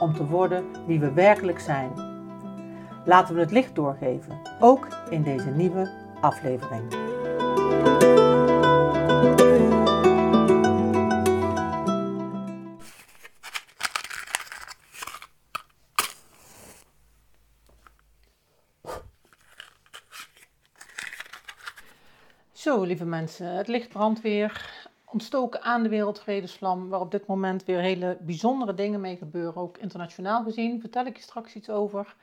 om te worden wie we werkelijk zijn. Laten we het licht doorgeven, ook in deze nieuwe aflevering. Zo, lieve mensen, het licht brandt weer ontstoken aan de wereldvredesvlam, waar op dit moment weer hele bijzondere dingen mee gebeuren, ook internationaal gezien. Vertel ik je straks iets over.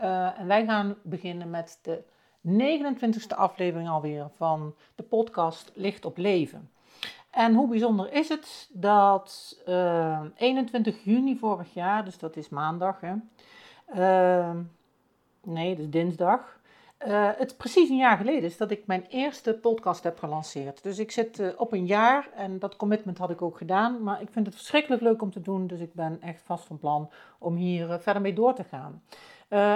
Uh, en wij gaan beginnen met de 29e aflevering alweer van de podcast Licht op Leven. En hoe bijzonder is het dat uh, eh, 21 juni vorig jaar, dus dat is maandag, hè? Uh, nee, is dinsdag. Uh, het precies een jaar geleden is dat ik mijn eerste podcast heb gelanceerd. Dus ik zit uh, op een jaar en dat commitment had ik ook gedaan. Maar ik vind het verschrikkelijk leuk om te doen. Dus ik ben echt vast van plan om hier uh, verder mee door te gaan.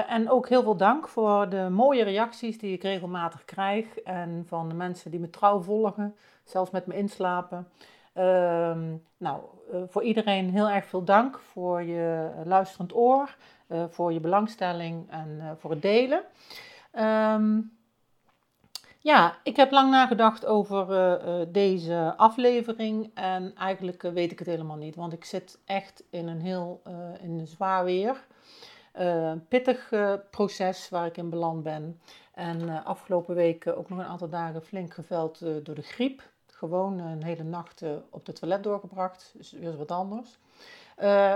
en ook heel veel dank voor de mooie reacties die ik regelmatig krijg. En van de mensen die me trouw volgen, zelfs met me inslapen. Ehm, nou, voor iedereen heel erg veel dank voor je luisterend oor, voor je belangstelling en voor het delen. Um, ja, ik heb lang nagedacht over uh, uh, deze aflevering en eigenlijk uh, weet ik het helemaal niet, want ik zit echt in een heel in een zwaar weer, pittig proces waar ik in beland ben. En afgelopen weken ook nog een aantal dagen flink geveld door de griep. Gewoon een hele nacht op het toilet doorgebracht, dus weer wat anders.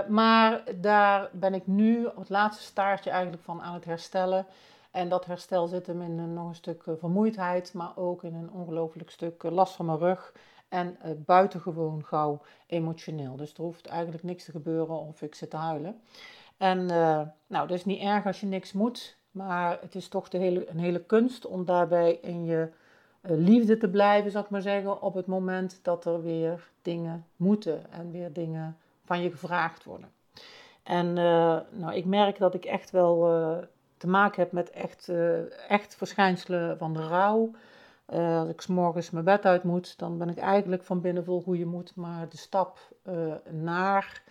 maar daar ben ik nu op het laatste staartje eigenlijk van aan het herstellen. En dat herstel zit hem in een, nog een stuk eh, vermoeidheid, maar ook in een ongelooflijk stuk eh, last van mijn rug. En uh, buitengewoon gauw emotioneel. Dus er hoeft eigenlijk niks te gebeuren of ik zit te huilen. En nou, dat is niet erg als je niks moet. Maar het is toch de hele, een hele kunst om daarbij in je liefde te blijven, zal ik maar zeggen. Op het moment dat er weer dingen moeten en weer dingen van je gevraagd worden. En nou, ik merk dat ik echt wel te maken heb met echt, uh, echt verschijnselen van de rouw. Uh, als ik s morgens mijn bed uit moet, dan ben ik eigenlijk van binnen vol goede moed. Maar de stap uh, naar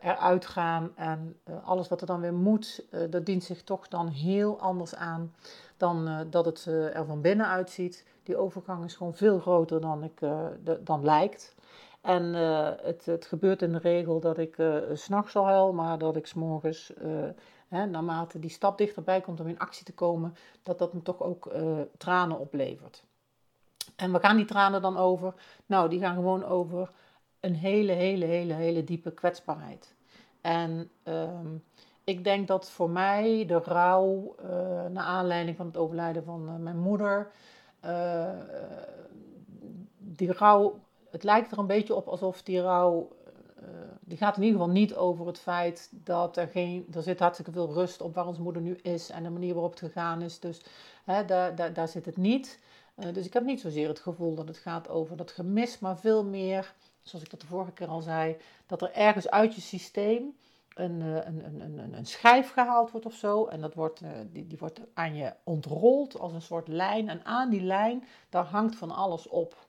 eruit gaan en alles wat er dan weer moet, dat dient zich toch dan heel anders aan dan dat het er van binnen uitziet. Die overgang is gewoon veel groter dan, ik, dan lijkt. En het, het, gebeurt in de regel dat ik uh, s'nachts al huil, maar dat ik s'morgens hè, naarmate die stap dichterbij komt om in actie te komen, dat dat me toch ook uh, tranen oplevert. En waar gaan die tranen dan over? Nou, die gaan gewoon over een hele, hele, hele, hele diepe kwetsbaarheid. En um, ik denk dat voor mij de rouw, uh, naar aanleiding van het overlijden van uh, mijn moeder, die rouw, het lijkt er een beetje op alsof die rouw die gaat in ieder geval niet over het feit dat er geen, er zit hartstikke veel rust op waar onze moeder nu is en de manier waarop het gegaan is. Dus hè, daar, daar, daar zit het niet. Uh, dus ik heb niet zozeer het gevoel dat het gaat over dat gemis, maar veel meer, zoals ik dat de vorige keer al zei, dat er ergens uit je systeem een, een, een, een, een schijf gehaald wordt of zo. En dat wordt, die, die wordt aan je ontrold als een soort lijn. En aan die lijn, daar hangt van alles op.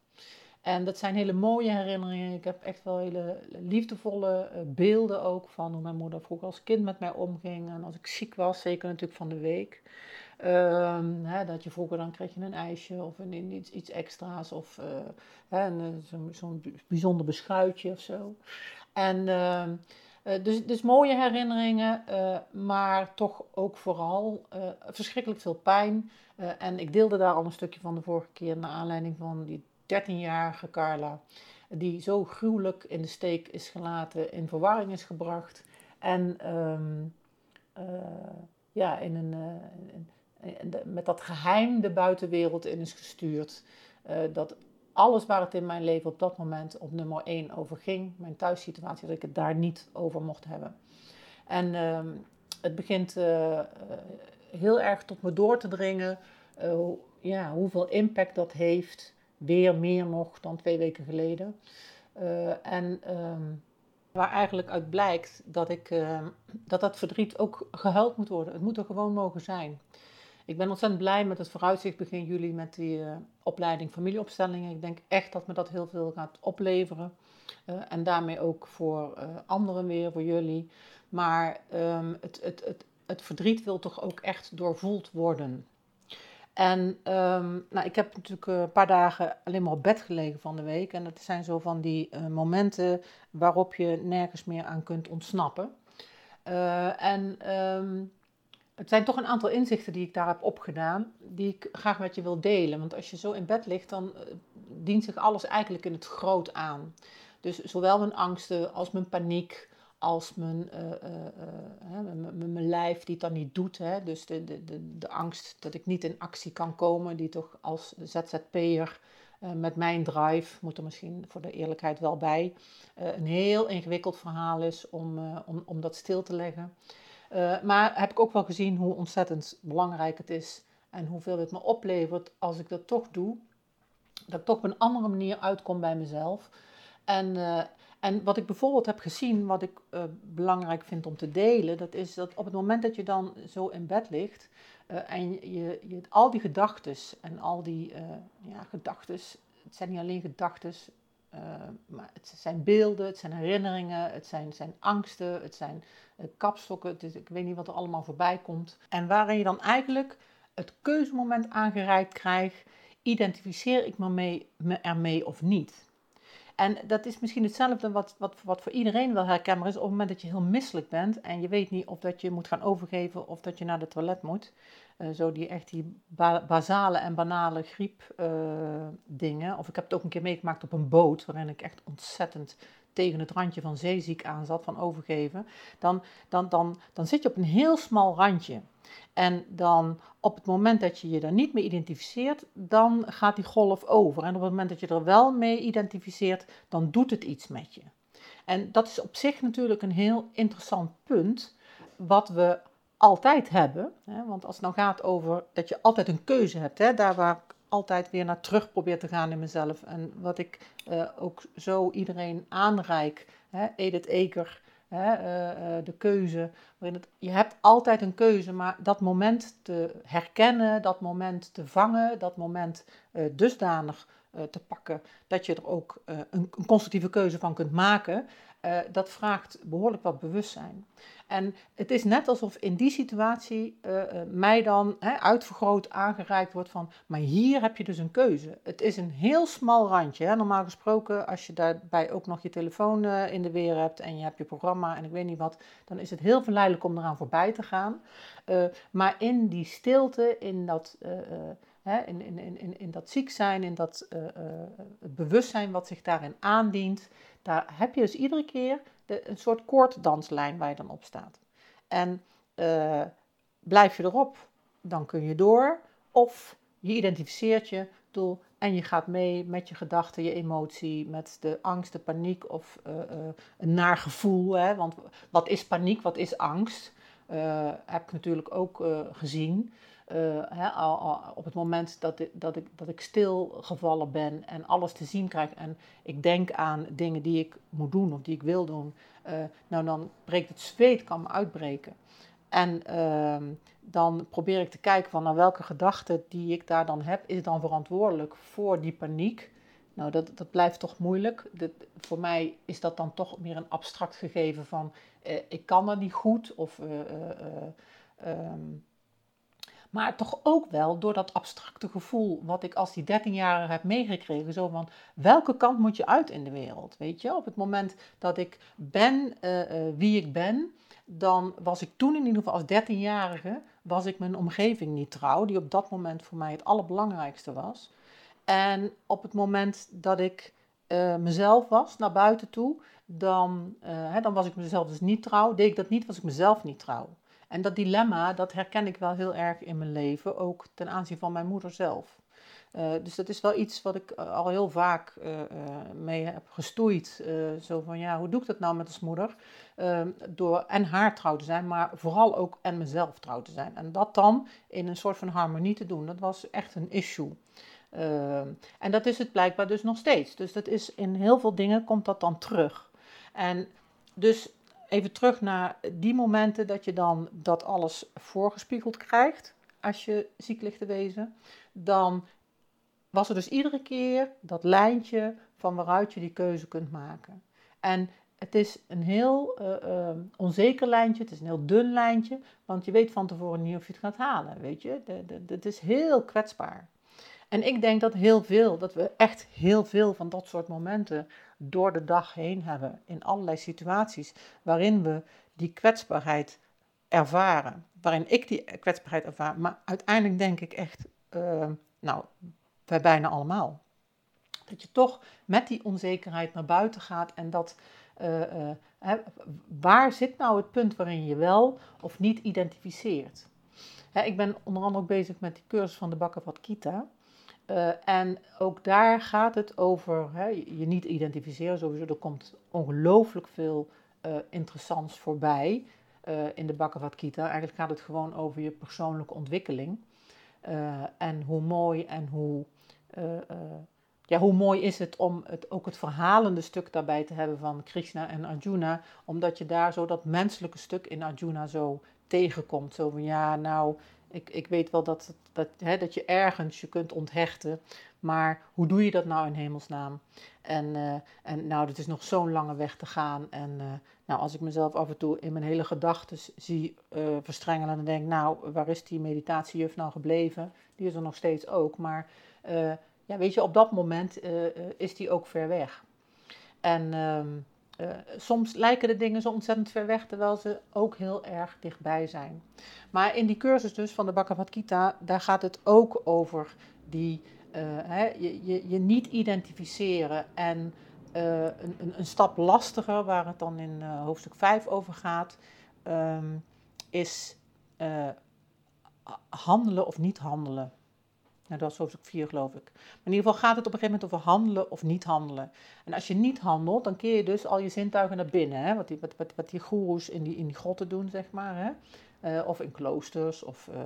En dat zijn hele mooie herinneringen. Ik heb echt wel hele liefdevolle eh, beelden ook van hoe mijn moeder vroeger als kind met mij omging. En als ik ziek was, zeker natuurlijk van de week. Um, hè, dat je vroeger dan kreeg je een ijsje of een, iets, iets extra's of uh, zo'n zo bijzonder beschuitje of zo. En uh, dus, dus mooie herinneringen, maar toch ook vooral verschrikkelijk veel pijn. en ik deelde daar al een stukje van de vorige keer naar aanleiding van die 13-jarige Carla, die zo gruwelijk in de steek is gelaten, in verwarring is gebracht en um, uh, ja, in een, de, met dat geheim de buitenwereld in is gestuurd. Uh, dat alles waar het in mijn leven op dat moment op nummer 1 over ging, mijn thuissituatie, dat ik het daar niet over mocht hebben. En um, het begint heel erg tot me door te dringen ja, hoeveel impact dat heeft. Weer meer nog dan twee weken geleden. en ehm, waar eigenlijk uit blijkt dat, ik, ehm, dat dat verdriet ook gehuild moet worden. Het moet er gewoon mogen zijn. Ik ben ontzettend blij met het vooruitzicht begin juli met die uh, opleiding familieopstellingen. Ik denk echt dat me dat heel veel gaat opleveren. Uh, en daarmee ook voor anderen weer, voor jullie. Maar um, het, het, het, het verdriet wil toch ook echt doorvoeld worden. En um, nou, ik heb natuurlijk een paar dagen alleen maar op bed gelegen van de week. En dat zijn zo van die momenten waarop je nergens meer aan kunt ontsnappen. en um, het zijn toch een aantal inzichten die ik daar heb opgedaan, die ik graag met je wil delen. Want als je zo in bed ligt, dan dient zich alles eigenlijk in het groot aan. Dus zowel mijn angsten als mijn paniek, als mijn, uh, uh, mijn lijf die het dan niet doet. Hè? Dus de, de, de, de angst dat ik niet in actie kan komen, die toch als ZZP'er met mijn drive, moet er misschien voor de eerlijkheid wel bij, een heel ingewikkeld verhaal is om, om, om dat stil te leggen. Uh, maar heb ik ook wel gezien hoe ontzettend belangrijk het is en hoeveel het me oplevert als ik dat toch doe. Dat ik toch op een andere manier uitkom bij mezelf. En, uh, en wat ik bijvoorbeeld heb gezien, wat ik uh, belangrijk vind om te delen, dat is dat op het moment dat je dan zo in bed ligt en je, je, al die gedachten en al die ja, gedachten, het zijn niet alleen gedachten, uh, maar het zijn beelden, het zijn herinneringen, het zijn, zijn angsten, het zijn uh, kapstokken. Ik weet niet wat er allemaal voorbij komt. En waarin je dan eigenlijk het keuzemoment aangereikt krijgt, identificeer ik me, mee, me ermee of niet. En dat is misschien hetzelfde wat, wat, wat voor iedereen wel herkenbaar is op het moment dat je heel misselijk bent en je weet niet of dat je moet gaan overgeven of dat je naar de toilet moet. Uh, zo die echt die basale en banale griep uh, dingen. Of ik heb het ook een keer meegemaakt op een boot waarin ik echt ontzettend tegen het randje van zeeziek aan zat, van overgeven. Dan, dan, dan, dan zit je op een heel smal randje. En dan op het moment dat je je daar niet mee identificeert, dan gaat die golf over. En op het moment dat je er wel mee identificeert, dan doet het iets met je. En dat is op zich natuurlijk een heel interessant punt, wat we altijd hebben. Want als het nou gaat over dat je altijd een keuze hebt, hè? daar waar altijd weer naar terug probeer te gaan in mezelf. En wat ik uh, ook zo iedereen aanreik, hè? Edith Eker, Hè, uh, uh, de keuze. Je hebt altijd een keuze, maar dat moment te herkennen, dat moment te vangen, dat moment dusdanig te pakken dat je er ook een, constructieve keuze van kunt maken, dat vraagt behoorlijk wat bewustzijn. En het is net alsof in die situatie uh, mij dan uitvergroot aangereikt wordt van, maar hier heb je dus een keuze. Het is een heel smal randje. Hè. Normaal gesproken, als je daarbij ook nog je telefoon uh, in de weer hebt en je hebt je programma en ik weet niet wat, dan is het heel verleidelijk om eraan voorbij te gaan. Maar in die stilte, in dat, in, in, in, in, dat ziek zijn, in dat bewustzijn wat zich daarin aandient, daar heb je dus iedere keer een soort koorddanslijn waar je dan op staat. En uh, blijf je erop, dan kun je door. Of je identificeert je doel en je gaat mee met je gedachten, je emotie, met de angst, de paniek of uh, uh, een naar gevoel. Hè? Want wat is paniek, wat is angst? heb ik natuurlijk ook gezien. Al, op het moment dat ik, dat, ik, dat ik stilgevallen ben en alles te zien krijg en ik denk aan dingen die ik moet doen of die ik wil doen, uh, nou dan breekt het zweet, kan me uitbreken. En uh, dan probeer ik te kijken van naar welke gedachten die ik daar dan heb, is dan verantwoordelijk voor die paniek. Nou, dat, dat blijft toch moeilijk. Dat, voor mij is dat dan toch meer een abstract gegeven van uh, ik kan dat niet goed of um, maar toch ook wel door dat abstracte gevoel wat ik als die 13-jarige heb meegekregen. Zo van, welke kant moet je uit in de wereld? Weet je, op het moment dat ik ben uh, uh, wie ik ben, dan was ik toen in ieder geval als 13-jarige, was ik mijn omgeving niet trouw. Die op dat moment voor mij het allerbelangrijkste was. En op het moment dat ik uh, mezelf was, naar buiten toe, dan, hè, dan was ik mezelf dus niet trouw. Deed ik dat niet, was ik mezelf niet trouw. En dat dilemma, dat herken ik wel heel erg in mijn leven, ook ten aanzien van mijn moeder zelf. dus dat is wel iets wat ik al heel vaak mee heb gestoeid. zo van, ja, hoe doe ik dat nou met als moeder? Ehm, door en haar trouw te zijn, maar vooral ook en mezelf trouw te zijn. En dat dan in een soort van harmonie te doen, dat was echt een issue. Ehm, en dat is het blijkbaar dus nog steeds. Dus dat is in heel veel dingen komt dat dan terug. En dus even terug naar die momenten dat je dan dat alles voorgespiegeld krijgt als je ziek ligt te wezen. Dan was er dus iedere keer dat lijntje van waaruit je die keuze kunt maken. En het is een heel uh, onzeker lijntje, het is een heel dun lijntje, want je weet van tevoren niet of je het gaat halen, weet je. Het is heel kwetsbaar. En ik denk dat heel veel, dat we echt heel veel van dat soort momenten door de dag heen hebben. In allerlei situaties waarin we die kwetsbaarheid ervaren. Waarin ik die kwetsbaarheid ervaar. Maar uiteindelijk denk ik echt, uh, nou, wij bijna allemaal. Dat je toch met die onzekerheid naar buiten gaat en dat. Uh, uh, waar zit nou het punt waarin je wel of niet identificeert? ik ben onder andere ook bezig met die cursus van de Bhagavad Kita. Uh, en ook daar gaat het over hè, je niet identificeren. Sowieso, er komt ongelooflijk veel uh, interessants voorbij uh, in de Bhagavad Gita. Eigenlijk gaat het gewoon over je persoonlijke ontwikkeling. en hoe mooi en hoe, ja, hoe mooi is het om het, ook het verhalende stuk daarbij te hebben van Krishna en Arjuna. Omdat je daar zo dat menselijke stuk in Arjuna zo tegenkomt. Zo van ja, nou, ik, ik weet wel dat, dat, hè, dat je ergens je kunt onthechten, maar hoe doe je dat nou in hemelsnaam? En, uh, en nou, dat is nog zo'n lange weg te gaan. En uh, nou, als ik mezelf af en toe in mijn hele gedachten zie uh, verstrengelen, dan denk ik, nou, waar is die meditatiejuf nou gebleven? Die is er nog steeds ook, maar ja, weet je, op dat moment is die ook ver weg. En um, uh, soms lijken de dingen zo ontzettend ver weg, terwijl ze ook heel erg dichtbij zijn. Maar in die cursus dus van de Bhagavad Gita, daar gaat het ook over die, uh, hè, je, je, je, niet identificeren en uh, een, een, stap lastiger, waar het dan in hoofdstuk 5 over gaat, um, is handelen of niet handelen. Nou, dat is hoofdstuk 4, geloof ik. Maar in ieder geval gaat het op een gegeven moment over handelen of niet handelen. En als je niet handelt, dan keer je dus al je zintuigen naar binnen. Hè? Wat, die, wat, wat, wat die goeroes in die, in die grotten doen, zeg maar. Hè? Uh, of in kloosters, of uh, uh,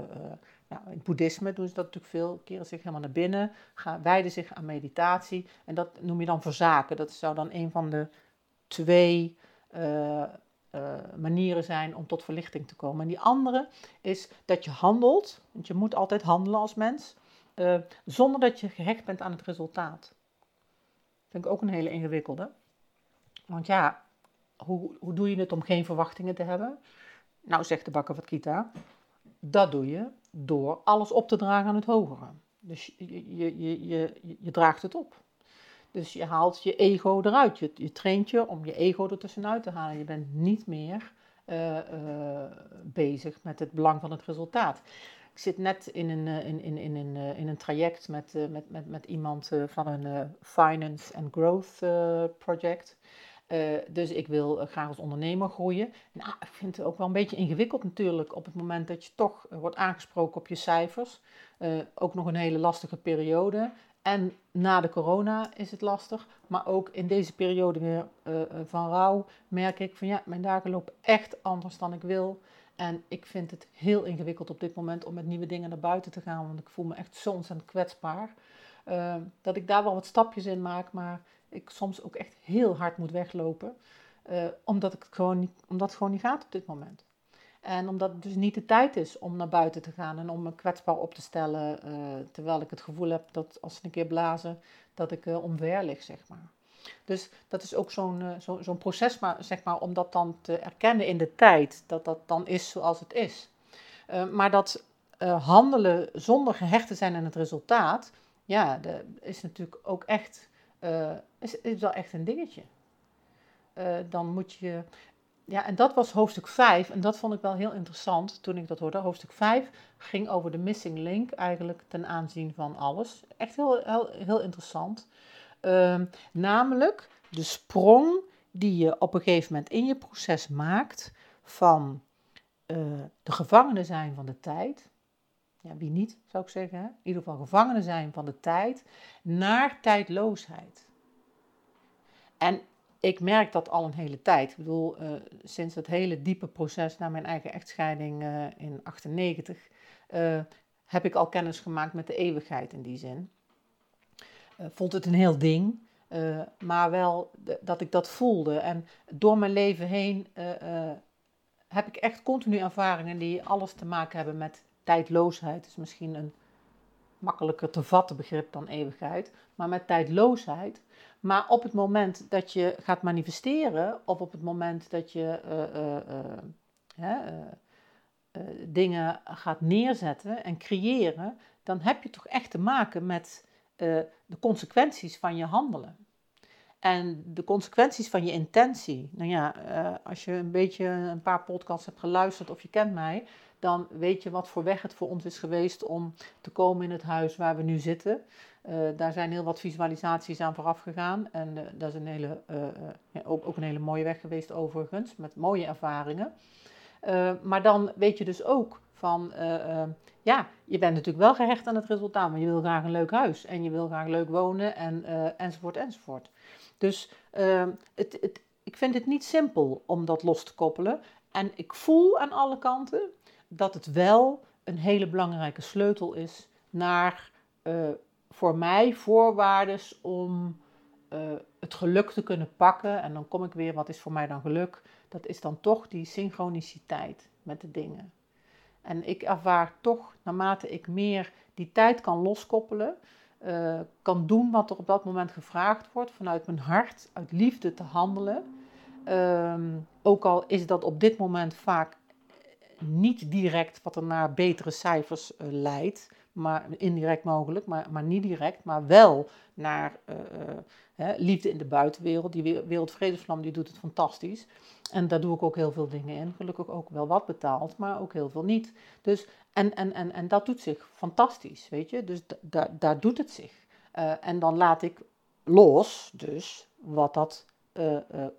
nou, in het boeddhisme doen ze dat natuurlijk veel. Keren zich helemaal naar binnen, gaan, wijden zich aan meditatie. En dat noem je dan verzaken. Dat zou dan een van de twee manieren zijn om tot verlichting te komen. En die andere is dat je handelt. Want je moet altijd handelen als mens. Uh, zonder dat je gehecht bent aan het resultaat. Vind ik ook een hele ingewikkelde. Want ja, hoe, hoe doe je het om geen verwachtingen te hebben? Nou, zegt de Bhagavad Gita, dat doe je door alles op te dragen aan het hogere. Dus je, je, je, je, je draagt het op. Dus je haalt je ego eruit. Je, je traint je om je ego er tussenuit te halen. Je bent niet meer uh, uh, bezig met het belang van het resultaat. Ik zit net in een, eh, in, in, in, in, eh, in een traject met, eh, met, met, met iemand van een Finance and Growth project. dus ik wil graag als ondernemer groeien. Nou, ik vind het ook wel een beetje ingewikkeld natuurlijk op het moment dat je toch wordt aangesproken op je cijfers. ook nog een hele lastige periode. En na de corona is het lastig. Maar ook in deze periode weer van rouw merk ik van ja, mijn dagen lopen echt anders dan ik wil. En ik vind het heel ingewikkeld op dit moment om met nieuwe dingen naar buiten te gaan, want ik voel me echt zo ontzettend kwetsbaar. Uh, dat ik daar wel wat stapjes in maak, maar ik soms ook echt heel hard moet weglopen, uh, omdat, ik het gewoon niet, omdat het gewoon niet gaat op dit moment. En omdat het dus niet de tijd is om naar buiten te gaan en om me kwetsbaar op te stellen, uh, terwijl ik het gevoel heb dat als ze een keer blazen, dat ik omver lig, zeg maar. Dus dat is ook zo'n zo, zo'n proces, maar, zeg maar, om dat dan te erkennen in de tijd, dat dat dan is zoals het is. Uh, maar dat uh, handelen zonder gehecht te zijn aan het resultaat, ja, is natuurlijk ook echt, is wel echt een dingetje. dan moet je, ja, en dat was hoofdstuk 5, en dat vond ik wel heel interessant toen ik dat hoorde. Hoofdstuk 5 ging over de missing link eigenlijk ten aanzien van alles. Echt heel, heel, heel interessant. Uh, namelijk de sprong die je op een gegeven moment in je proces maakt van uh, de gevangenen zijn van de tijd ja, wie niet zou ik zeggen, in ieder geval gevangenen zijn van de tijd, naar tijdloosheid. En ik merk dat al een hele tijd. Ik bedoel, uh, sinds het hele diepe proces naar mijn eigen echtscheiding uh, in 98, uh, heb ik al kennis gemaakt met de eeuwigheid in die zin. Vond het een heel ding, maar wel dat ik dat voelde. En door mijn leven heen heb ik echt continu ervaringen die alles te maken hebben met tijdloosheid. is misschien een makkelijker te vatten begrip dan eeuwigheid, maar met tijdloosheid. Maar op het moment dat je gaat manifesteren, of op het moment dat je dingen gaat neerzetten en creëren, dan heb je toch echt te maken met de consequenties van je handelen. En de consequenties van je intentie. Nou ja, als je een beetje een paar podcasts hebt geluisterd of je kent mij, dan weet je wat voor weg het voor ons is geweest om te komen in het huis waar we nu zitten. Uh, daar zijn heel wat visualisaties aan vooraf gegaan. En dat is een hele, ook, ook, een hele mooie weg geweest overigens, met mooie ervaringen. maar dan weet je dus ook van, ja, je bent natuurlijk wel gehecht aan het resultaat, maar je wil graag een leuk huis. En je wil graag leuk wonen en, enzovoort enzovoort. Dus het, het, ik vind het niet simpel om dat los te koppelen. En ik voel aan alle kanten dat het wel een hele belangrijke sleutel is naar uh, voor mij voorwaarden om het geluk te kunnen pakken. En dan kom ik weer, wat is voor mij dan geluk? Dat is dan toch die synchroniciteit met de dingen. En ik ervaar toch, naarmate ik meer die tijd kan loskoppelen, uh, kan doen wat er op dat moment gevraagd wordt, vanuit mijn hart, uit liefde te handelen. Um, ook al is dat op dit moment vaak niet direct wat er naar betere cijfers uh, leidt, maar indirect mogelijk, maar, maar niet direct, maar wel naar uh, hè, liefde in de buitenwereld. Die Wereldvredesvlam die doet het fantastisch. En daar doe ik ook heel veel dingen in. Gelukkig ook wel wat betaald, maar ook heel veel niet. Dus, en, en, en, en dat doet zich fantastisch, weet je. Dus da, daar doet het zich. Uh, en dan laat ik los, dus, wat dat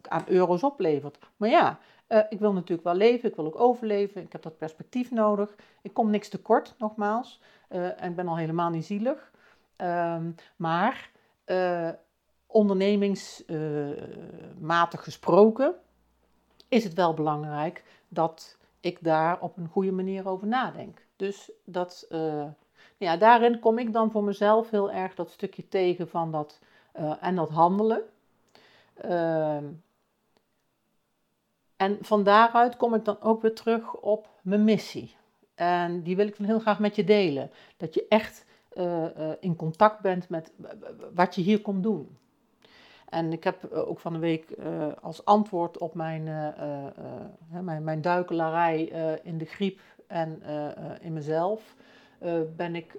aan euro's oplevert. Maar ja, uh, ik wil natuurlijk wel leven, ik wil ook overleven, ik heb dat perspectief nodig. Ik kom niks tekort, nogmaals. Uh, en ik ben al helemaal niet zielig. Um, maar uh, ondernemingsmatig gesproken is het wel belangrijk dat ik daar op een goede manier over nadenk. Dus dat, ja, daarin kom ik dan voor mezelf heel erg dat stukje tegen van dat en dat handelen. En van daaruit kom ik dan ook weer terug op mijn missie. En die wil ik dan heel graag met je delen. Dat je echt uh, uh, in contact bent met wat je hier komt doen. En ik heb uh, ook van de week als antwoord op mijn, mijn, mijn duikelarij in de griep en in mezelf, ben ik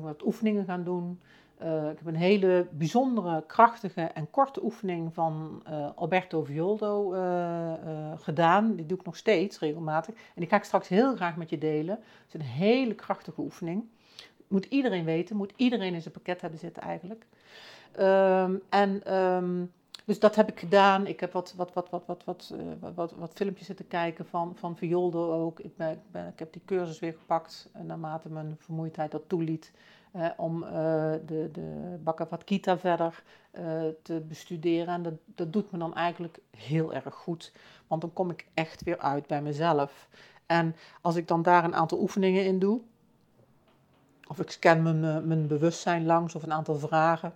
wat oefeningen gaan doen. Uh, ik heb een hele bijzondere, krachtige en korte oefening van uh, Alberto Violdo uh, gedaan. Die doe ik nog steeds regelmatig. En die ga ik straks heel graag met je delen. Het is een hele krachtige oefening. Moet iedereen weten, moet iedereen in zijn pakket hebben zitten eigenlijk. Um, en um, dus dat heb ik gedaan. Ik heb wat, wat, wat, wat, wat, wat, wat, wat, filmpjes zitten kijken van, van Violdo ook. Ik, ben, ik, ik heb die cursus weer gepakt naarmate mijn vermoeidheid dat toeliet om uh, de, de Bhagavad Gita verder uh, te bestuderen. En dat, dat doet me dan eigenlijk heel erg goed, want dan kom ik echt weer uit bij mezelf. En als ik dan daar een aantal oefeningen in doe, of ik scan mijn, eh, mijn bewustzijn langs of een aantal vragen,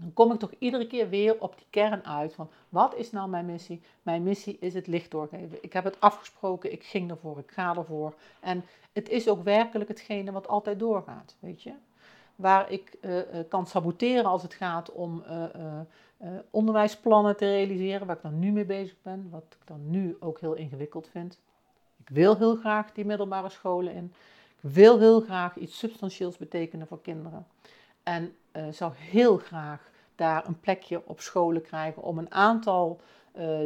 dan kom ik toch iedere keer weer op die kern uit van wat is nou mijn missie? Mijn missie is het licht doorgeven. Ik heb het afgesproken, ik ging ervoor, ik ga ervoor. En het is ook werkelijk hetgene wat altijd doorgaat, weet je waar ik uh, kan saboteren als het gaat om uh, onderwijsplannen te realiseren, waar ik dan nu mee bezig ben, wat ik dan nu ook heel ingewikkeld vind. Ik wil heel graag die middelbare scholen in. Ik wil heel graag iets substantieels betekenen voor kinderen. En zou heel graag daar een plekje op scholen krijgen om een aantal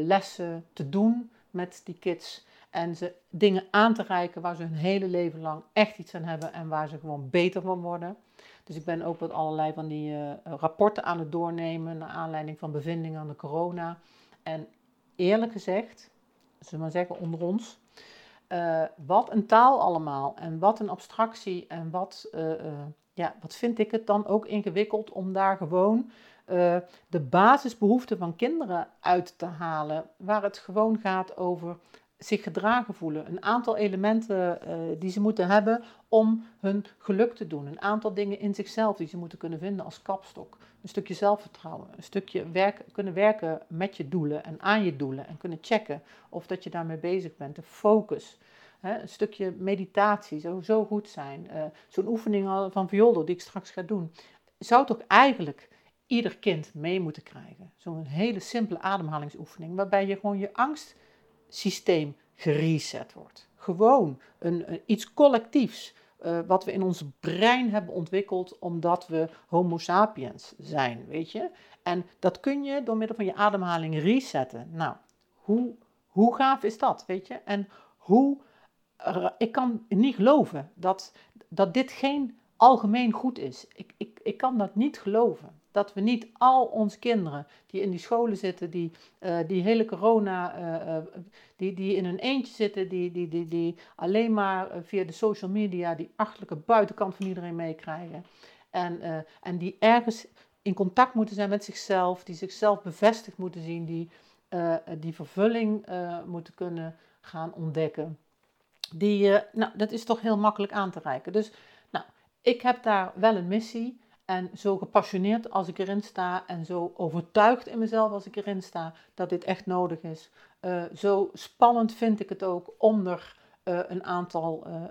lessen te doen met die kids. En ze dingen aan te reiken waar ze hun hele leven lang echt iets aan hebben en waar ze gewoon beter van worden. Dus ik ben ook wat allerlei van die uh, rapporten aan het doornemen naar aanleiding van bevindingen aan de corona. En eerlijk gezegd, zullen we maar zeggen onder ons, wat een taal allemaal en wat een abstractie en wat, ja, wat vind ik het dan ook ingewikkeld om daar gewoon de basisbehoeften van kinderen uit te halen, waar het gewoon gaat over zich gedragen voelen. Een aantal elementen uh, die ze moeten hebben om hun geluk te doen. Een aantal dingen in zichzelf die ze moeten kunnen vinden als kapstok. Een stukje zelfvertrouwen. Een stukje kunnen werken met je doelen en aan je doelen. En kunnen checken of dat je daarmee bezig bent. De focus. Hè, een stukje meditatie zou zo goed zijn. Uh, Zo'n oefening van viool die ik straks ga doen. Zou toch eigenlijk ieder kind mee moeten krijgen. Zo'n hele simpele ademhalingsoefening. Waarbij je gewoon je angst systeem gereset wordt. Gewoon een, iets collectiefs. Uh, wat we in ons brein hebben ontwikkeld omdat we Homo sapiens zijn, weet je? En dat kun je door middel van je ademhaling resetten. Nou, hoe, hoe gaaf is dat, weet je? En hoe, uh, ik kan niet geloven dat, dat dit geen algemeen goed is. Ik, ik, ik kan dat niet geloven dat we niet al onze kinderen die in die scholen zitten, die, uh, die hele corona, uh, die, die in een eentje zitten, die, die, die, die alleen maar via de social media die achterlijke buitenkant van iedereen meekrijgen. En, en die ergens in contact moeten zijn met zichzelf, die zichzelf bevestigd moeten zien, die die vervulling moeten kunnen gaan ontdekken. Die, nou, dat is toch heel makkelijk aan te reiken. Dus nou, ik heb daar wel een missie. En zo gepassioneerd als ik erin sta en zo overtuigd in mezelf als ik erin sta dat dit echt nodig is. Uh, zo spannend vind ik het ook om er uh, een aantal uh,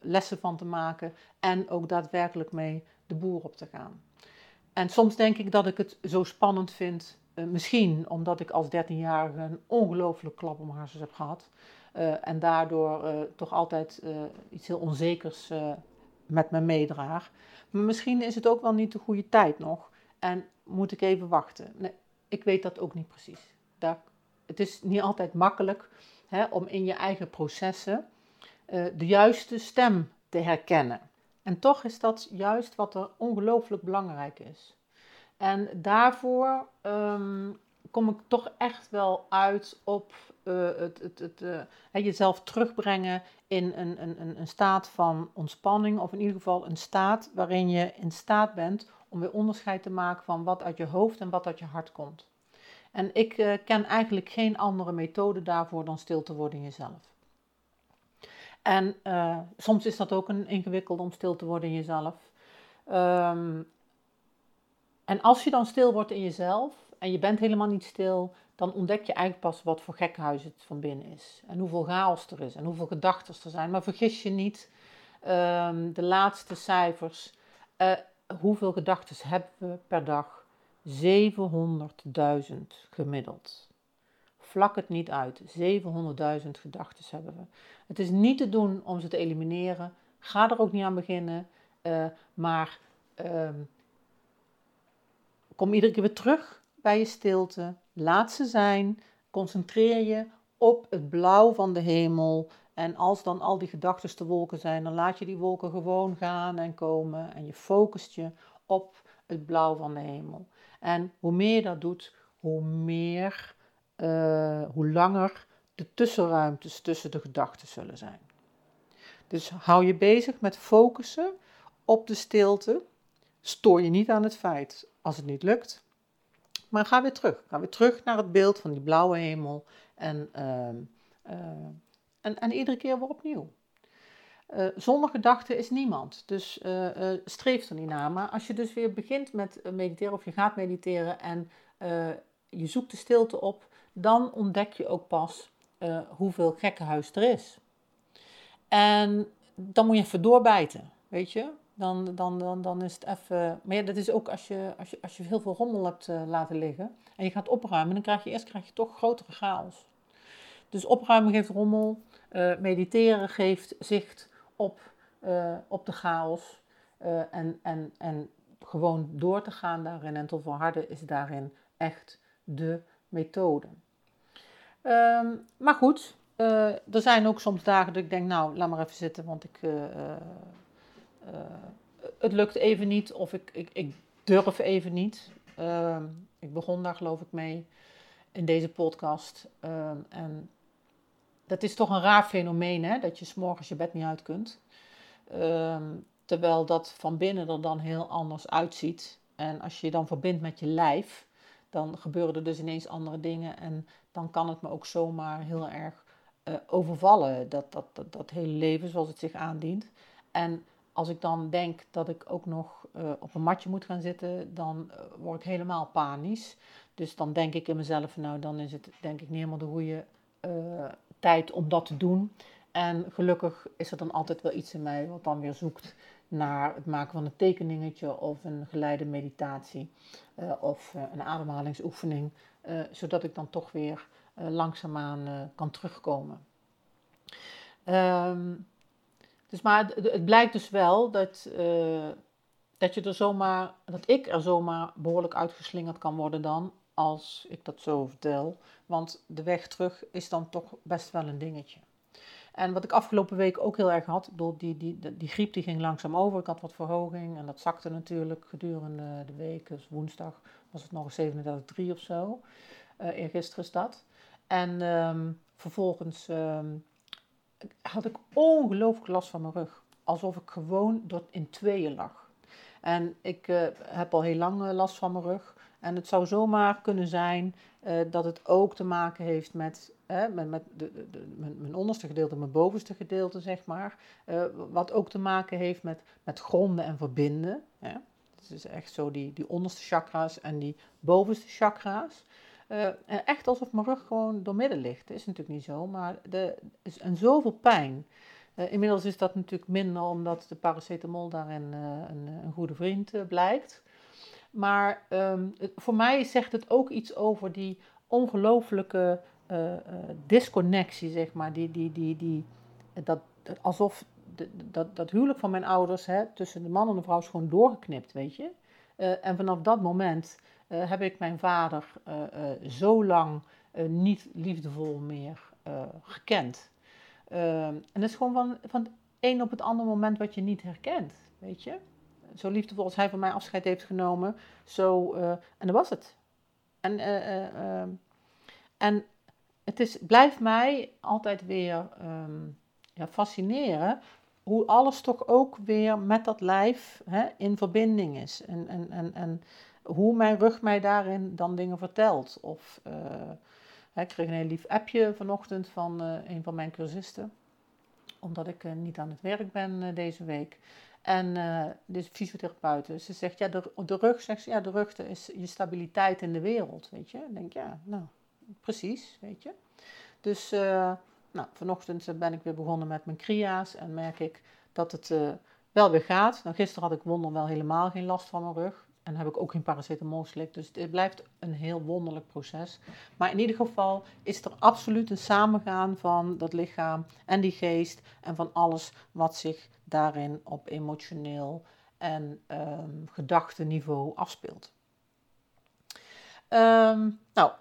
lessen van te maken en ook daadwerkelijk mee de boer op te gaan. En soms denk ik dat ik het zo spannend vind, misschien omdat ik als 13-jarige een ongelooflijk klap om heb gehad. en daardoor toch altijd iets heel onzekers met me meedraag. Maar misschien is het ook wel niet de goede tijd nog en moet ik even wachten. Nee, ik weet dat ook niet precies. Daar, het is niet altijd makkelijk hè, om in je eigen processen uh, de juiste stem te herkennen. En toch is dat juist wat er ongelooflijk belangrijk is. En daarvoor um, kom ik toch echt wel uit op uh, het, het, het, uh, jezelf terugbrengen in een, een, een staat van ontspanning, of in ieder geval een staat waarin je in staat bent om weer onderscheid te maken van wat uit je hoofd en wat uit je hart komt. En ik uh, ken eigenlijk geen andere methode daarvoor dan stil te worden in jezelf. En soms is dat ook een ingewikkeld om stil te worden in jezelf. Um, en als je dan stil wordt in jezelf en je bent helemaal niet stil, dan ontdek je eigenlijk pas wat voor gekhuis het van binnen is. En hoeveel chaos er is en hoeveel gedachten er zijn. Maar vergis je niet, um, de laatste cijfers. Uh, hoeveel gedachten hebben we per dag? 700.000 gemiddeld. Vlak het niet uit. 700.000 gedachten hebben we. Het is niet te doen om ze te elimineren. Ga er ook niet aan beginnen. Uh, maar uh, kom iedere keer weer terug bij je stilte. Laat ze zijn. Concentreer je op het blauw van de hemel. En als dan al die gedachten te wolken zijn, dan laat je die wolken gewoon gaan en komen. En je focust je op het blauw van de hemel. En hoe meer je dat doet, hoe meer, uh, hoe langer de tussenruimtes tussen de gedachten zullen zijn. Dus hou je bezig met focussen op de stilte. Stoor je niet aan het feit als het niet lukt. Maar ga weer terug. Ga weer terug naar het beeld van die blauwe hemel. En, uh, uh, en, en iedere keer weer opnieuw. Uh, zonder gedachten is niemand. Dus uh, streef er niet naar. Maar als je dus weer begint met mediteren of je gaat mediteren en je zoekt de stilte op, dan ontdek je ook pas hoeveel gekkenhuis er is. En dan moet je even doorbijten, weet je dan, dan, dan, dan is het even. Maar ja, dat is ook als je, als je, als je heel veel rommel hebt uh, laten liggen en je gaat opruimen, dan krijg je eerst krijg je toch grotere chaos. Dus opruimen geeft rommel, uh, mediteren geeft zicht op, uh, op de chaos. en, en, en gewoon door te gaan daarin en te volharden is daarin echt de methode. Um, maar goed, er zijn ook soms dagen dat ik denk, nou, laat maar even zitten, want ik het lukt even niet of ik, ik, ik durf even niet. Uh, ik begon daar geloof ik mee in deze podcast. Uh, en dat is toch een raar fenomeen, hè? dat je s'morgens je bed niet uit kunt. Ehm, terwijl dat van binnen er dan heel anders uitziet. En als je je dan verbindt met je lijf, dan gebeuren er dus ineens andere dingen. En dan kan het me ook zomaar heel erg uh, overvallen, dat, dat, dat, dat hele leven zoals het zich aandient. En als ik dan denk dat ik ook nog uh, op een matje moet gaan zitten, dan uh, word ik helemaal panisch. Dus dan denk ik in mezelf, nou dan is het denk ik niet helemaal de goede tijd om dat te doen. En gelukkig is er dan altijd wel iets in mij wat dan weer zoekt naar het maken van een tekeningetje of een geleide meditatie of een ademhalingsoefening, zodat ik dan toch weer langzaamaan kan terugkomen. Um, dus maar het, blijkt dus wel dat, dat je er zomaar, dat ik er zomaar behoorlijk uitgeslingerd kan worden dan, als ik dat zo vertel. Want de weg terug is dan toch best wel een dingetje. En wat ik afgelopen week ook heel erg had, bedoel, die, die, die, griep die ging langzaam over. Ik had wat verhoging en dat zakte natuurlijk gedurende de week. Dus woensdag was het nog 37,3 of zo. Uh, eergisteren is dat. En um, vervolgens um, had ik ongelooflijk last van mijn rug. Alsof ik gewoon door in tweeën lag. En ik uh, heb al heel lang uh, last van mijn rug. En het zou zomaar kunnen zijn uh, dat het ook te maken heeft met, met, met de, de, mijn, onderste gedeelte, mijn bovenste gedeelte, zeg maar. Wat ook te maken heeft met, met gronden en verbinden. Hè? Het is echt zo die, die onderste chakra's en die bovenste chakra's. En echt alsof mijn rug gewoon doormidden ligt. Dat is natuurlijk niet zo, maar is en zoveel pijn. inmiddels is dat natuurlijk minder omdat de paracetamol daarin een, een goede vriend blijkt. Maar um, voor mij zegt het ook iets over die ongelooflijke disconnectie, zeg maar. Die, die, die, die, dat, alsof de, dat, dat huwelijk van mijn ouders hè, tussen de man en de vrouw is gewoon doorgeknipt, weet je. En vanaf dat moment heb ik mijn vader zo lang niet liefdevol meer gekend. Ehm, en dat is gewoon van, van het een op het andere moment wat je niet herkent, weet je zo liefdevol als hij van mij afscheid heeft genomen. Zo, en dat was het. En, uh, en het is, blijft mij altijd weer um, ja, fascineren hoe alles toch ook weer met dat lijf hè, in verbinding is. En, en, en, en hoe mijn rug mij daarin dan dingen vertelt. Of hè, ik kreeg een heel lief appje vanochtend van uh, een van mijn cursisten. Omdat ik uh, niet aan het werk ben deze week. En de fysiotherapeut, dus ze zegt, ja, de, de rug, zegt ze, ja, de rug is je stabiliteit in de wereld, weet je. Ik denk, ja, nou, precies, weet je. Dus, nou, vanochtend ben ik weer begonnen met mijn kria's en merk ik dat het wel weer gaat. Nou, gisteren had ik wonder wel helemaal geen last van mijn rug. En heb ik ook geen paracetamol slik. Dus het blijft een heel wonderlijk proces. Maar in ieder geval is er absoluut een samengaan van dat lichaam en die geest. En van alles wat zich daarin op emotioneel en um, gedachteniveau afspeelt. Um, nou,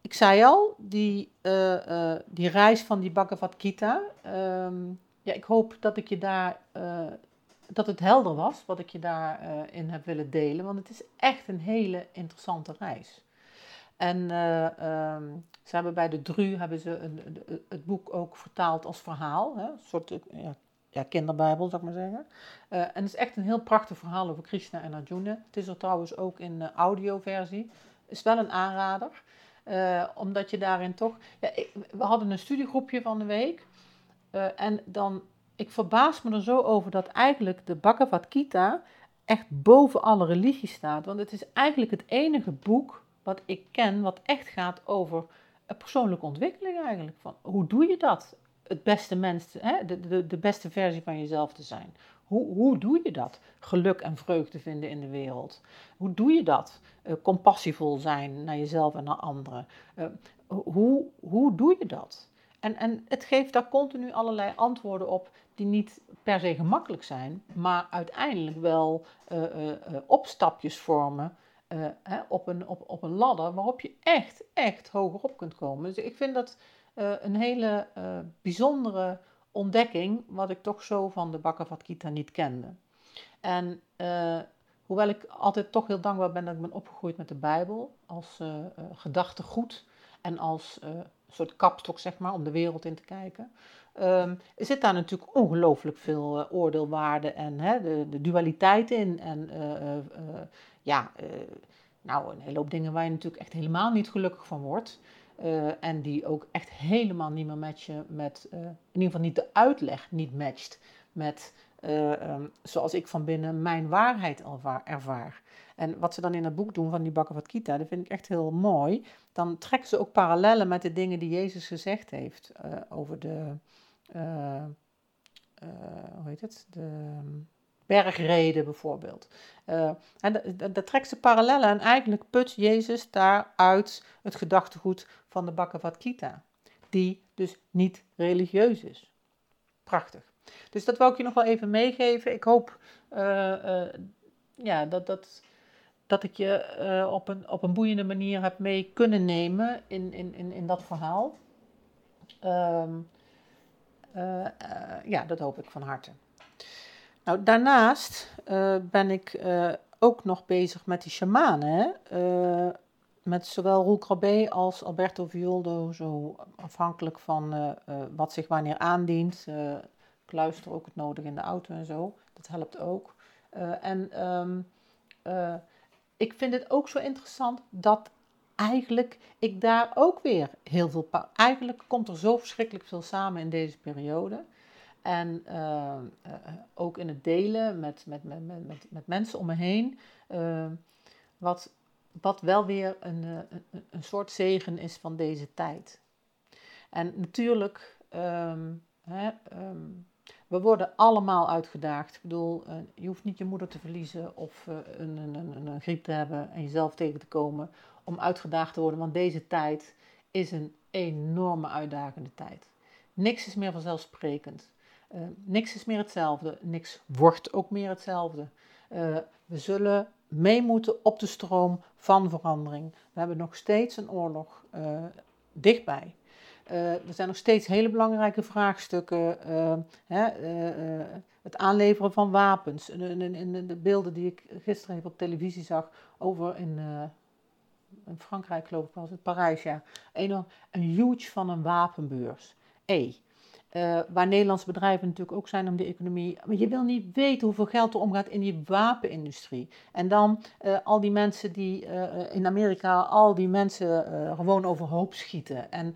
ik zei al, die, uh, uh, die reis van die Bhagavad Gita. Um, ja, ik hoop dat ik je daar uh, dat het helder was wat ik je daarin in heb willen delen. Want het is echt een hele interessante reis. En uh, um, ze hebben bij de DRU hebben ze een, het boek ook vertaald als verhaal. Hè? Een soort ja, ja, kinderbijbel, zou ik maar zeggen. En het is echt een heel prachtig verhaal over Krishna en Arjuna. Het is er trouwens ook in uh, audioversie. Is wel een aanrader. Omdat je daarin toch... Ja, ik, we hadden een studiegroepje van de week. en dan ik verbaas me er zo over dat eigenlijk de Bhagavad Gita echt boven alle religies staat. Want het is eigenlijk het enige boek wat ik ken wat echt gaat over persoonlijke ontwikkeling eigenlijk. Van, hoe doe je dat? Het beste mens, hè? De, de, de beste versie van jezelf te zijn. Hoe, hoe doe je dat? Geluk en vreugde vinden in de wereld. Hoe doe je dat? Uh, compassievol zijn naar jezelf en naar anderen. Uh, hoe, hoe doe je dat? En, en het geeft daar continu allerlei antwoorden op die niet per se gemakkelijk zijn, maar uiteindelijk wel uh, uh, opstapjes vormen op, een, op, op een ladder waarop je echt, echt hoger op kunt komen. Dus ik vind dat een hele bijzondere ontdekking, wat ik toch zo van de Bhagavad Gita niet kende. En hoewel ik altijd toch heel dankbaar ben dat ik ben opgegroeid met de Bijbel als gedachtegoed en als soort kapstok, zeg maar, om de wereld in te kijken. Um, er zit daar natuurlijk ongelooflijk veel uh, oordeelwaarde en hè, de, de, dualiteit in. En uh, uh, ja, nou, een hele hoop dingen waar je natuurlijk echt helemaal niet gelukkig van wordt. en die ook echt helemaal niet meer matchen met, in ieder geval niet de uitleg niet matcht met um, zoals ik van binnen mijn waarheid ervaar. En wat ze dan in het boek doen van die Bhagavad Gita, dat vind ik echt heel mooi. Dan trekken ze ook parallellen met de dingen die Jezus gezegd heeft over de uh, hoe heet het? De ehm, bergreden bijvoorbeeld. En daar trekt ze parallellen en eigenlijk put Jezus daaruit het gedachtegoed van de Bhagavad Gita, die dus niet religieus is. Prachtig. Dus dat wil ik je nog wel even meegeven. Ik hoop ja, dat, dat, dat ik je op, een, op een boeiende manier heb mee kunnen nemen in, in, in, in dat verhaal. Uh, ja, dat hoop ik van harte. Nou, daarnaast ben ik ook nog bezig met die shamanen. met zowel Roel Crabé als Alberto Violdo, zo afhankelijk van wat zich wanneer aandient. Ik luister ook het nodig in de auto en zo, dat helpt ook. en um, ik vind het ook zo interessant dat eigenlijk ik daar ook weer heel veel. Eigenlijk komt er zo verschrikkelijk veel samen in deze periode. En uh, ook in het delen met, met, met, met, met mensen om me heen. Wat, wat wel weer een, een, een, soort zegen is van deze tijd. En natuurlijk, um, we worden allemaal uitgedaagd. Ik bedoel, je hoeft niet je moeder te verliezen of een, een, een, een griep te hebben en jezelf tegen te komen om uitgedaagd te worden, want deze tijd is een enorme uitdagende tijd. Niks is meer vanzelfsprekend. Uh, niks is meer hetzelfde. Niks wordt ook meer hetzelfde. We zullen mee moeten op de stroom van verandering. We hebben nog steeds een oorlog dichtbij. Er zijn nog steeds hele belangrijke vraagstukken. Hè, het aanleveren van wapens. In de beelden die ik gisteren even op televisie zag over in in Frankrijk geloof ik was het, Parijs ja, een, een huge van een wapenbeurs. E. Uh, waar Nederlandse bedrijven natuurlijk ook zijn om de economie. Maar je wil niet weten hoeveel geld er omgaat in die wapenindustrie. En dan uh, al die mensen die uh, in Amerika, al die mensen gewoon overhoop schieten. En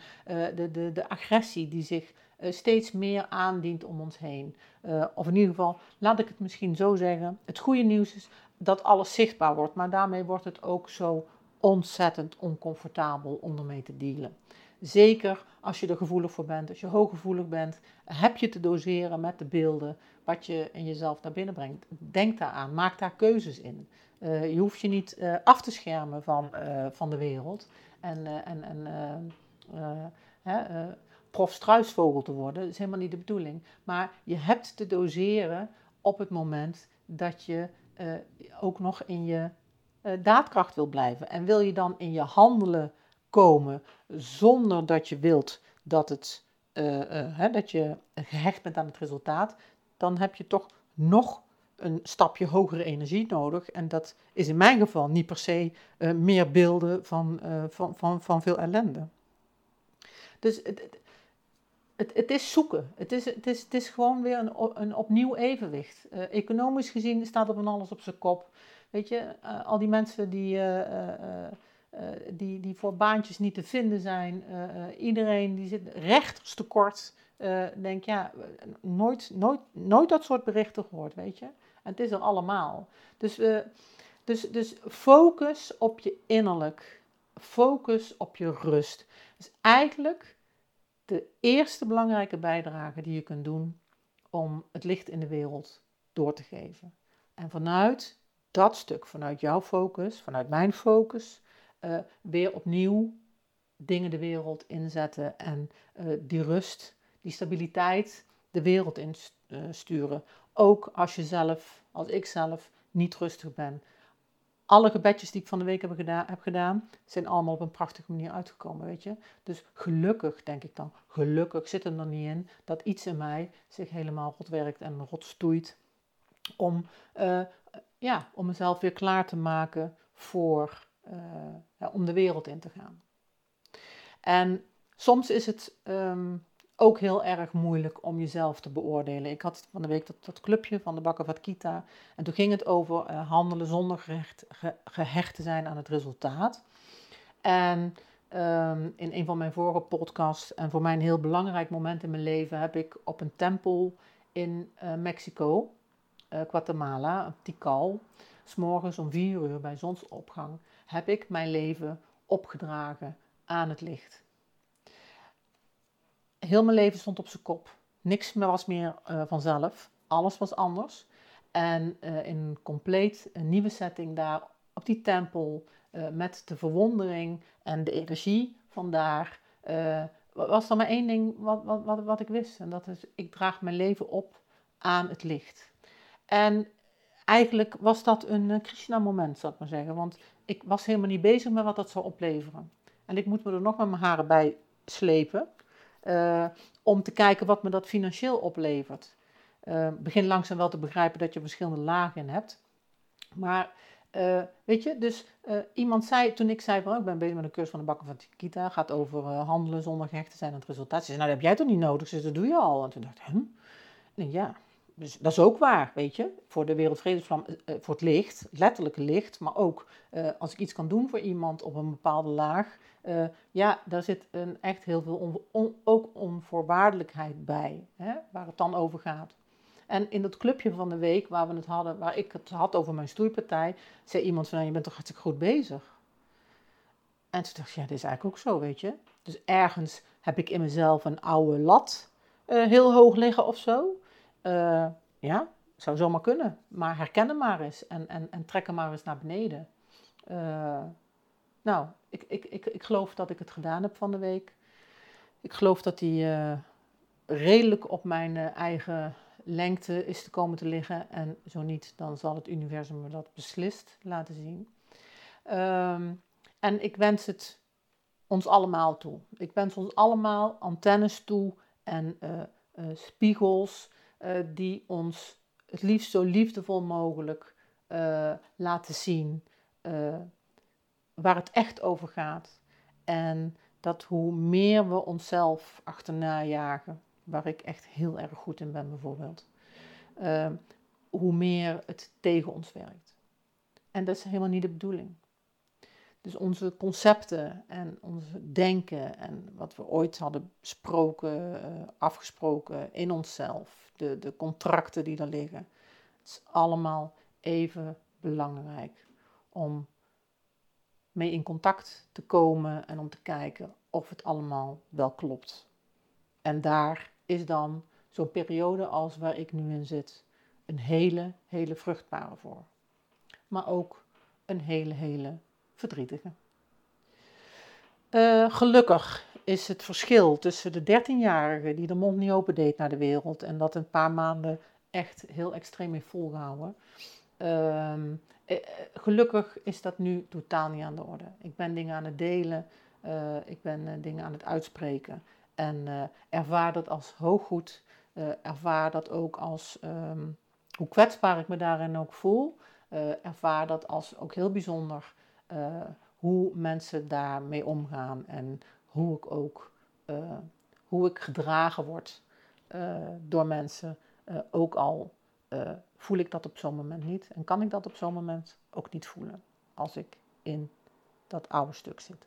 de, de, de agressie die zich steeds meer aandient om ons heen. of in ieder geval, laat ik het misschien zo zeggen. Het goede nieuws is dat alles zichtbaar wordt. Maar daarmee wordt het ook zo ontzettend oncomfortabel om ermee te dealen. Zeker als je er gevoelig voor bent, als je hooggevoelig bent, heb je te doseren met de beelden wat je in jezelf naar binnen brengt. Denk daaraan, maak daar keuzes in. Uh, je hoeft je niet uh, af te schermen van, uh, van de wereld en, en, en prof struisvogel te worden. Dat is helemaal niet de bedoeling. Maar je hebt te doseren op het moment dat je ook nog in je daadkracht wil blijven. En wil je dan in je handelen komen zonder dat je wilt dat, het, uh, uh, hè, dat je gehecht bent aan het resultaat, dan heb je toch nog een stapje hogere energie nodig. En dat is in mijn geval niet per se meer beelden van, van, van, van veel ellende. Dus het, het, het, is zoeken. Het is, het, is, het is gewoon weer een, een opnieuw evenwicht. economisch gezien staat er van alles op zijn kop. Weet je, al die mensen die, die, die voor baantjes niet te vinden zijn, iedereen die zit rechters tekort. denk ja, nooit, nooit, nooit dat soort berichten gehoord, weet je. En het is er allemaal. Dus, dus, dus focus op je innerlijk. Focus op je rust. Dus eigenlijk de eerste belangrijke bijdrage die je kunt doen om het licht in de wereld door te geven. En vanuit dat stuk vanuit jouw focus, vanuit mijn focus, uh, weer opnieuw dingen de wereld inzetten en uh, die rust, die stabiliteit de wereld insturen. Ook als je zelf, als ik zelf, niet rustig ben. Alle gebedjes die ik van de week heb gedaan, heb gedaan, zijn allemaal op een prachtige manier uitgekomen, weet je. Dus gelukkig, denk ik dan, gelukkig zit er niet in dat iets in mij zich helemaal rot werkt en rot stoeit om ja, om mezelf weer klaar te maken voor, ja, om de wereld in te gaan. En soms is het ehm, ook heel erg moeilijk om jezelf te beoordelen. Ik had van de week dat, clubje van de Bakker Kita. En toen ging het over uh, handelen zonder gehecht, gehecht te zijn aan het resultaat. En ehm, in een van mijn vorige podcasts, en voor mij een heel belangrijk moment in mijn leven, heb ik op een tempel in uh, Mexico, Guatemala, Tikal, s'morgens om vier uur bij zonsopgang, heb ik mijn leven opgedragen aan het licht. Heel mijn leven stond op zijn kop. Niks meer was meer uh, vanzelf. Alles was anders. En uh, in een compleet een nieuwe setting daar op die tempel, uh, met de verwondering en de energie vandaar, was er maar één ding wat, wat, wat, wat ik wist. En dat is, ik draag mijn leven op aan het licht. En eigenlijk was dat een Krishna-moment, zou ik maar zeggen. Want ik was helemaal niet bezig met wat dat zou opleveren. En ik moet me er nog met mijn haren bij slepen. Uh, om te kijken wat me dat financieel oplevert. Uh, begin langzaam wel te begrijpen dat je verschillende lagen in hebt. Maar uh, weet je, dus iemand zei, toen ik zei van oh, ik ben bezig met een cursus van de bakken van Tikita, gaat over handelen zonder gehecht te zijn aan het resultaat. Ze zei, nou dat heb jij toch niet nodig? Ze zei, dat doe je al. En toen dacht ik, hm? En ja, dus dat is ook waar, weet je, voor de Wereldvredesvlam, voor het licht, letterlijk licht, maar ook als ik iets kan doen voor iemand op een bepaalde laag, ja, daar zit een, echt heel veel ook onvoorwaardelijkheid bij, hè, waar het dan over gaat. En in dat clubje van de week waar we het hadden, waar ik het had over mijn stoeipartij, zei iemand van, nou, je bent toch hartstikke goed bezig. En toen dacht ik, ja, dit is eigenlijk ook zo, weet je. Dus ergens heb ik in mezelf een oude lat heel hoog liggen of zo. Uh, ja, zou zomaar kunnen. Maar herken hem maar eens en, en, en trek maar eens naar beneden. Uh, nou, ik, ik, ik, ik geloof dat ik het gedaan heb van de week. Ik geloof dat die uh, redelijk op mijn eigen lengte is te komen te liggen. En zo niet, dan zal het universum me dat beslist laten zien. Um, en ik wens het ons allemaal toe. Ik wens ons allemaal antennes toe en spiegels die ons het liefst zo liefdevol mogelijk laten zien waar het echt over gaat. En dat hoe meer we onszelf achterna jagen, waar ik echt heel erg goed in ben bijvoorbeeld, hoe meer het tegen ons werkt. En dat is helemaal niet de bedoeling. Dus onze concepten en onze denken en wat we ooit hadden besproken, afgesproken in onszelf, de, de contracten die er liggen, het is allemaal even belangrijk om mee in contact te komen en om te kijken of het allemaal wel klopt. En daar is dan zo'n periode als waar ik nu in zit een hele, hele vruchtbare voor. Maar ook een hele, hele verdrietige. Uh, gelukkig is het verschil tussen de 13-jarige die de mond niet open deed naar de wereld en dat een paar maanden echt heel extreem heeft volgehouden. Uh, eh, gelukkig is dat nu totaal niet aan de orde. Ik ben dingen aan het delen, uh, ik ben dingen aan het uitspreken. En ervaar dat als hooggoed, ervaar dat ook als um, hoe kwetsbaar ik me daarin ook voel. ervaar dat als ook heel bijzonder hoe mensen daarmee omgaan en hoe ik ook hoe ik gedragen word door mensen, ook al voel ik dat op zo'n moment niet. En kan ik dat op zo'n moment ook niet voelen als ik in dat oude stuk zit.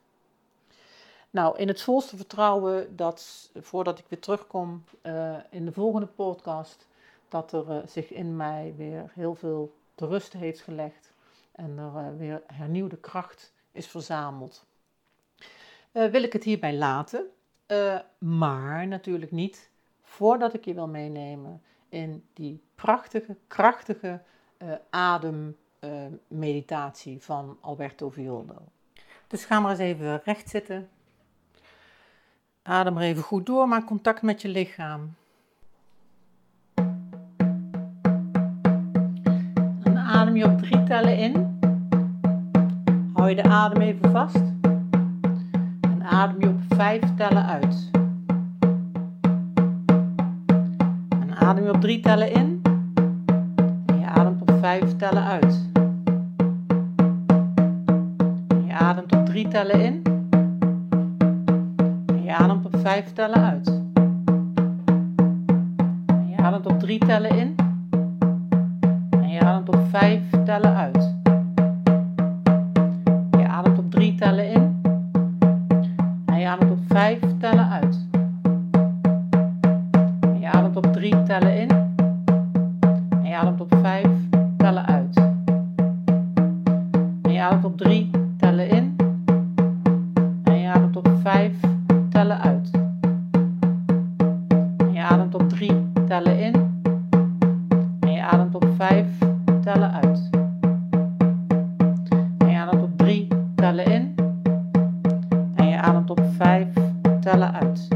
Nou, in het volste vertrouwen dat voordat ik weer terugkom in de volgende podcast, dat er zich in mij weer heel veel te rust heeft gelegd en er weer hernieuwde kracht is verzameld. Wil ik het hierbij laten, maar natuurlijk niet voordat ik je wil meenemen in die prachtige, krachtige uh, ademmeditatie van Alberto Violdo. Dus ga maar eens even recht zitten. Adem er even goed door, maak contact met je lichaam. Dan adem je op drie tellen in. Hou je de adem even vast. En adem je op vijf tellen uit. adem je op drie tellen in. En je ademt op vijf tellen uit. En je ademt op drie tellen in. En je En ademt op 5 tellen uit. En je ademt op 3 tellen in. En je ademt op 5 tellen uit. Je ademt op 3 tellen in. En je ademt op 5 tellen uit. En je ademt op 3 tellen in. En je ademt op 5 tellen uit. En je ademt op 3 tellen in. En je ademt op 5 tellen uit. Je ademt op 3 tellen in. En je ademt op 5 tellen uit. En je ademt op 3 tellen in. Tellen uit.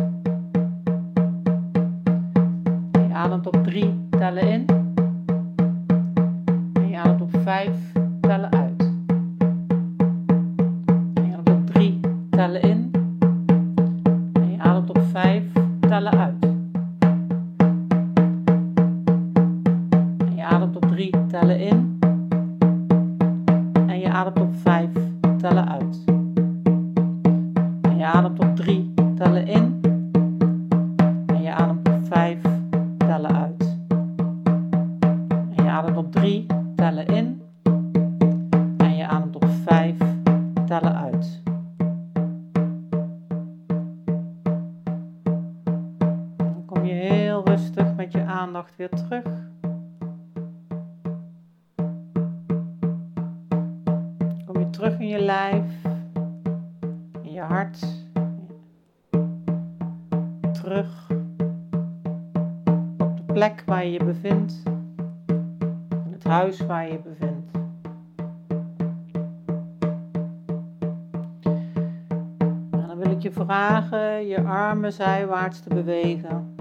Armen zijwaarts te bewegen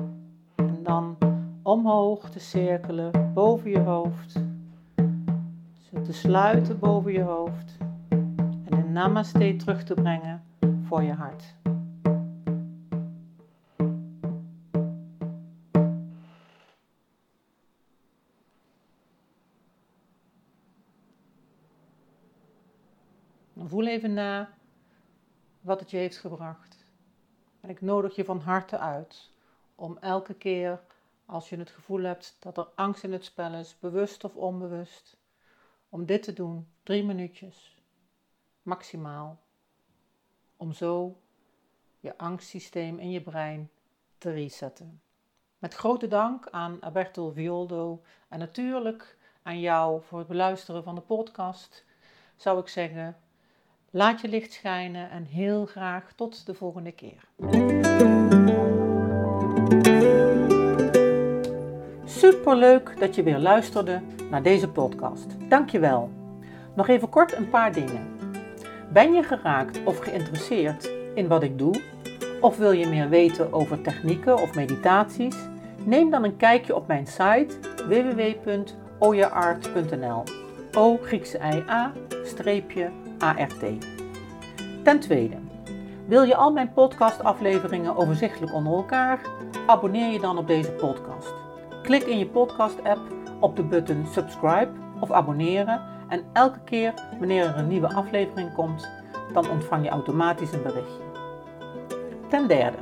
en dan omhoog te cirkelen boven je hoofd. Ze te sluiten boven je hoofd en een namaste terug te brengen voor je hart. Voel even na wat het je heeft gebracht. En ik nodig je van harte uit om elke keer als je het gevoel hebt dat er angst in het spel is, bewust of onbewust, om dit te doen, drie minuutjes, maximaal, om zo je angstsysteem in je brein te resetten. Met grote dank aan Alberto Violdo en natuurlijk aan jou voor het beluisteren van de podcast, zou ik zeggen, laat je licht schijnen en heel graag tot de volgende keer. Superleuk dat je weer luisterde naar deze podcast. Dankjewel. Nog even kort een paar dingen. Ben je geraakt of geïnteresseerd in wat ik doe? Of wil je meer weten over technieken of meditaties? Neem dan een kijkje op mijn site www.oyaart.nl. O Griekse I A streepje Ten tweede, wil je al mijn podcastafleveringen overzichtelijk onder elkaar? Abonneer je dan op deze podcast. Klik in je podcast-app op de button subscribe of abonneren en elke keer wanneer er een nieuwe aflevering komt, dan ontvang je automatisch een berichtje. Ten derde,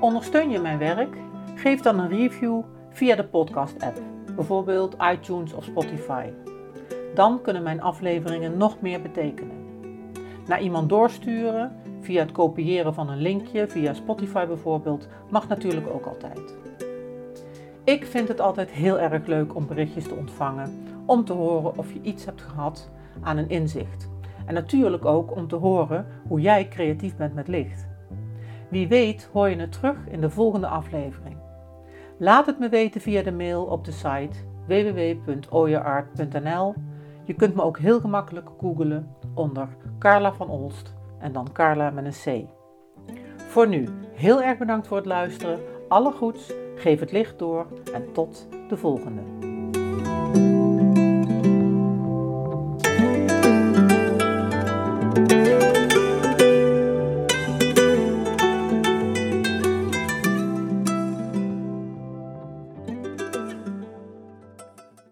ondersteun je mijn werk? Geef dan een review via de podcast-app, bijvoorbeeld iTunes of Spotify. Dan kunnen mijn afleveringen nog meer betekenen. Naar iemand doorsturen via het kopiëren van een linkje, via Spotify bijvoorbeeld, mag natuurlijk ook altijd. Ik vind het altijd heel erg leuk om berichtjes te ontvangen, om te horen of je iets hebt gehad aan een inzicht. En natuurlijk ook om te horen hoe jij creatief bent met licht. Wie weet hoor je het terug in de volgende aflevering. Laat het me weten via de mail op de site www.oyaart.nl. Je kunt me ook heel gemakkelijk googelen onder Carla van Olst en dan Carla met een C. Voor nu, heel erg bedankt voor het luisteren. Alle goeds, geef het licht door en tot de volgende.